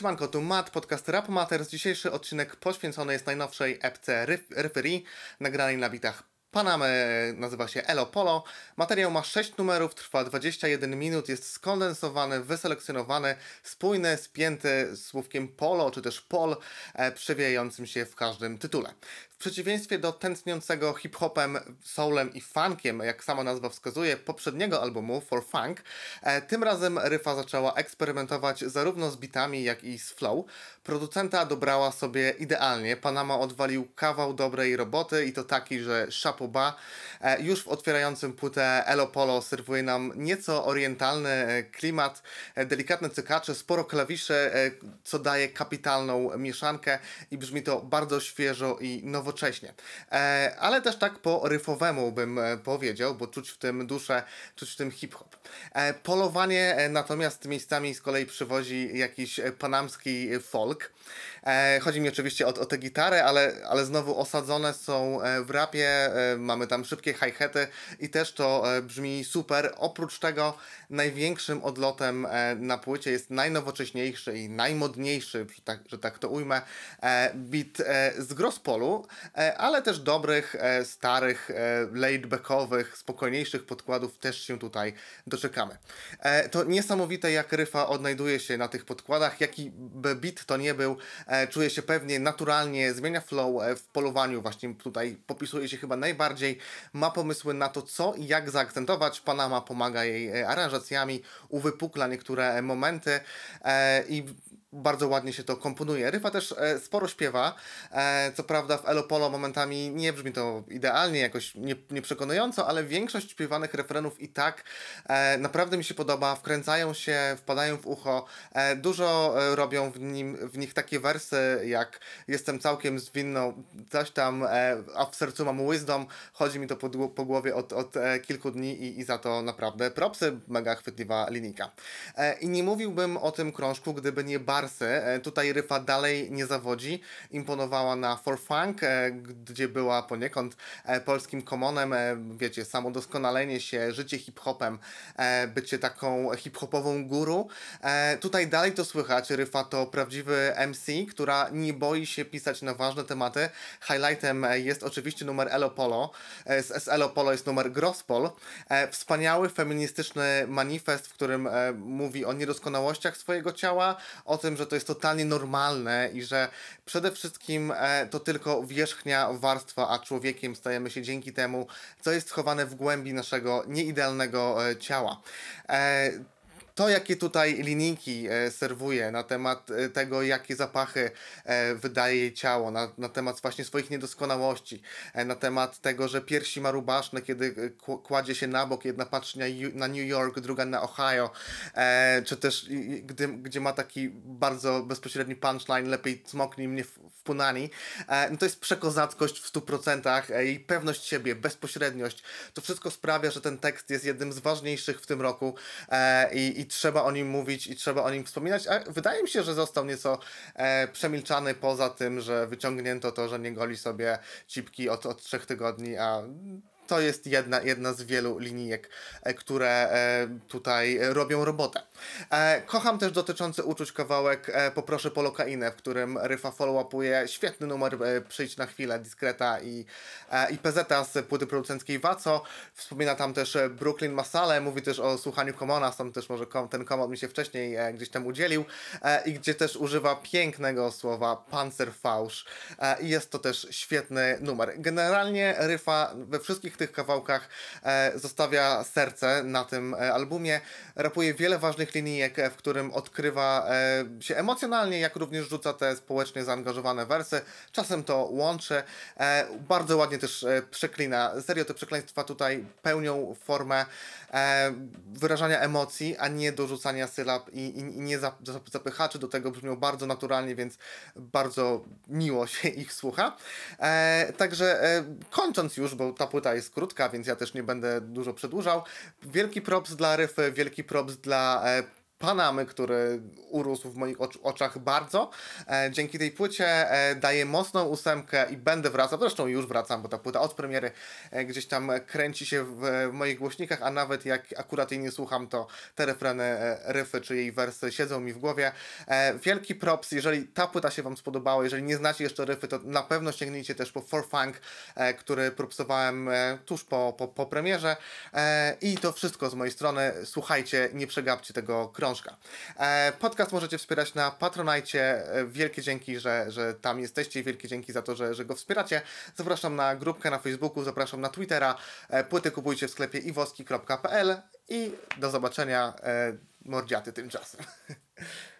Siemanko, tu Matt, podcast Rap Matters. Dzisiejszy odcinek poświęcony jest najnowszej epce Referee, nagranej na bitach Panamy, nazywa się Elo Polo. Materiał ma 6 numerów, trwa 21 minut, jest skondensowany, wyselekcjonowany, spójny, spięty słówkiem polo, czy też pol, e, przewijającym się w każdym tytule. W przeciwieństwie do tętniącego hip-hopem, soulem i funkiem, jak sama nazwa wskazuje, poprzedniego albumu For Funk, e, tym razem Ryfa zaczęła eksperymentować zarówno z bitami, jak i z flow. Producenta dobrała sobie idealnie. Panama odwalił kawał dobrej roboty i to taki, że szapoba. E, już w otwierającym płytę Elo Polo serwuje nam nieco orientalny e, klimat, e, delikatne cykacze, sporo klawiszy, co daje kapitalną mieszankę i brzmi to bardzo świeżo i nowo nowocześnie. Ale też tak po ryfowemu bym powiedział, bo czuć w tym duszę, czuć w tym hip-hop. Polowanie natomiast miejscami z kolei przywozi jakiś panamski folk. Chodzi mi oczywiście o, o tę gitarę, ale, ale znowu osadzone są w rapie, mamy tam szybkie hi-haty i też to brzmi super. Oprócz tego największym odlotem na płycie jest najnowocześniejszy i najmodniejszy, że tak, że tak to ujmę, beat z Grosspolu, ale też dobrych, starych, laidbackowych, spokojniejszych podkładów też się tutaj doczekamy. To niesamowite jak Ryfa odnajduje się na tych podkładach, jaki beat to nie był, E, czuje się pewnie, naturalnie, zmienia flow e, w polowaniu, właśnie tutaj popisuje się chyba najbardziej, ma pomysły na to, co i jak zaakcentować. Panama pomaga jej e, aranżacjami, uwypukla niektóre momenty i bardzo ładnie się to komponuje. Ryfa też e, sporo śpiewa, e, co prawda w Elopolo momentami nie brzmi to idealnie, jakoś nie, nieprzekonująco, ale większość śpiewanych refrenów i tak e, naprawdę mi się podoba, wkręcają się, wpadają w ucho, dużo robią w, nim, w nich takie wersy jak jestem całkiem zwinną, coś tam, a w sercu mam wisdom, chodzi mi to po, po głowie od, od kilku dni i, i za to naprawdę propsy, mega chwytliwa linijka. I nie mówiłbym o tym krążku, gdyby nie bardzo E, tutaj Ryfa dalej nie zawodzi. Imponowała na For Funk, e, gdzie była poniekąd e, polskim komonem. Wiecie, samo doskonalenie się, życie hip-hopem, bycie taką hip-hopową guru. Tutaj dalej to słychać. Ryfa to prawdziwy MC, która nie boi się pisać na ważne tematy. Highlightem jest oczywiście numer Elo Polo. Z Elo Polo jest numer Grosspol. Wspaniały feministyczny manifest, w którym mówi o niedoskonałościach swojego ciała, o tym, tym, że to jest totalnie normalne i że przede wszystkim e, to tylko wierzchnia warstwa, a człowiekiem stajemy się dzięki temu, co jest schowane w głębi naszego nieidealnego e, ciała. To, jakie tutaj linijki e, serwuje na temat e, tego, jakie zapachy e, wydaje jej ciało, na, na temat właśnie swoich niedoskonałości, na temat tego, że piersi ma rubaszne, kiedy kładzie się na bok, jedna patrzy na, na New York, druga na Ohio, czy też gdy, gdzie ma taki bardzo bezpośredni punchline, lepiej smoknij mnie w, w punani. No to jest przekozackość w 100%, i pewność siebie, bezpośredniość. To wszystko sprawia, że ten tekst jest jednym z ważniejszych w tym roku i, i trzeba o nim mówić i trzeba o nim wspominać, a wydaje mi się, że został nieco e, przemilczany poza tym, że wyciągnięto to, że nie goli sobie cipki od, od trzech tygodni, a to jest jedna, jedna z wielu linijek, e, które e, tutaj robią robotę. E, kocham też dotyczący uczuć kawałek Poproszę po lokainę, w którym Ryfa follow-upuje świetny numer Przyjdź na chwilę, Diskreta i, i PZ z płyty producenckiej Waco. Wspomina tam też Brooklyn Masale, mówi też o słuchaniu Komona, stąd też może ten Komon mi się wcześniej gdzieś tam udzielił i gdzie też używa pięknego słowa Panzerfausch i jest to też świetny numer. Generalnie Ryfa we wszystkich tych kawałkach e, zostawia serce na tym e, albumie. Rapuje wiele ważnych linijek, e, w którym odkrywa się emocjonalnie, jak również rzuca te społecznie zaangażowane wersy. Czasem to łączy. Bardzo ładnie też przeklina. Serio te przekleństwa tutaj pełnią formę wyrażania emocji, a nie dorzucania sylab i, i, i nie zapychaczy. Do tego brzmią bardzo naturalnie, więc bardzo miło się ich słucha. także kończąc już, bo ta płyta jest krótka, więc ja też nie będę dużo przedłużał. Wielki props dla Ryfy, wielki props dla e, Panamy, który urósł w moich ocz- oczach bardzo. E, dzięki tej płycie e, daję mocną ósemkę i będę wracał, zresztą już wracam, bo ta płyta od premiery e, gdzieś tam kręci się w, w moich głośnikach, a nawet jak akurat jej nie słucham, to te refreny, e, riffy czy jej wersy siedzą mi w głowie. E, wielki props, jeżeli ta płyta się Wam spodobała, jeżeli nie znacie jeszcze riffy, to na pewno sięgnijcie też po For Funk, e, który propsowałem e, tuż po, po, po premierze. E, I to wszystko z mojej strony. Słuchajcie, nie przegapcie tego krążka. E, podcast możecie wspierać na Patronajcie. E, Wielkie dzięki, że, że tam jesteście i wielkie dzięki za to, że, że go wspieracie. Zapraszam na grupkę na Facebooku, zapraszam na Twittera. E, Płyty kupujcie w sklepie iwoski.pl i do zobaczenia. Mordziaty tymczasem.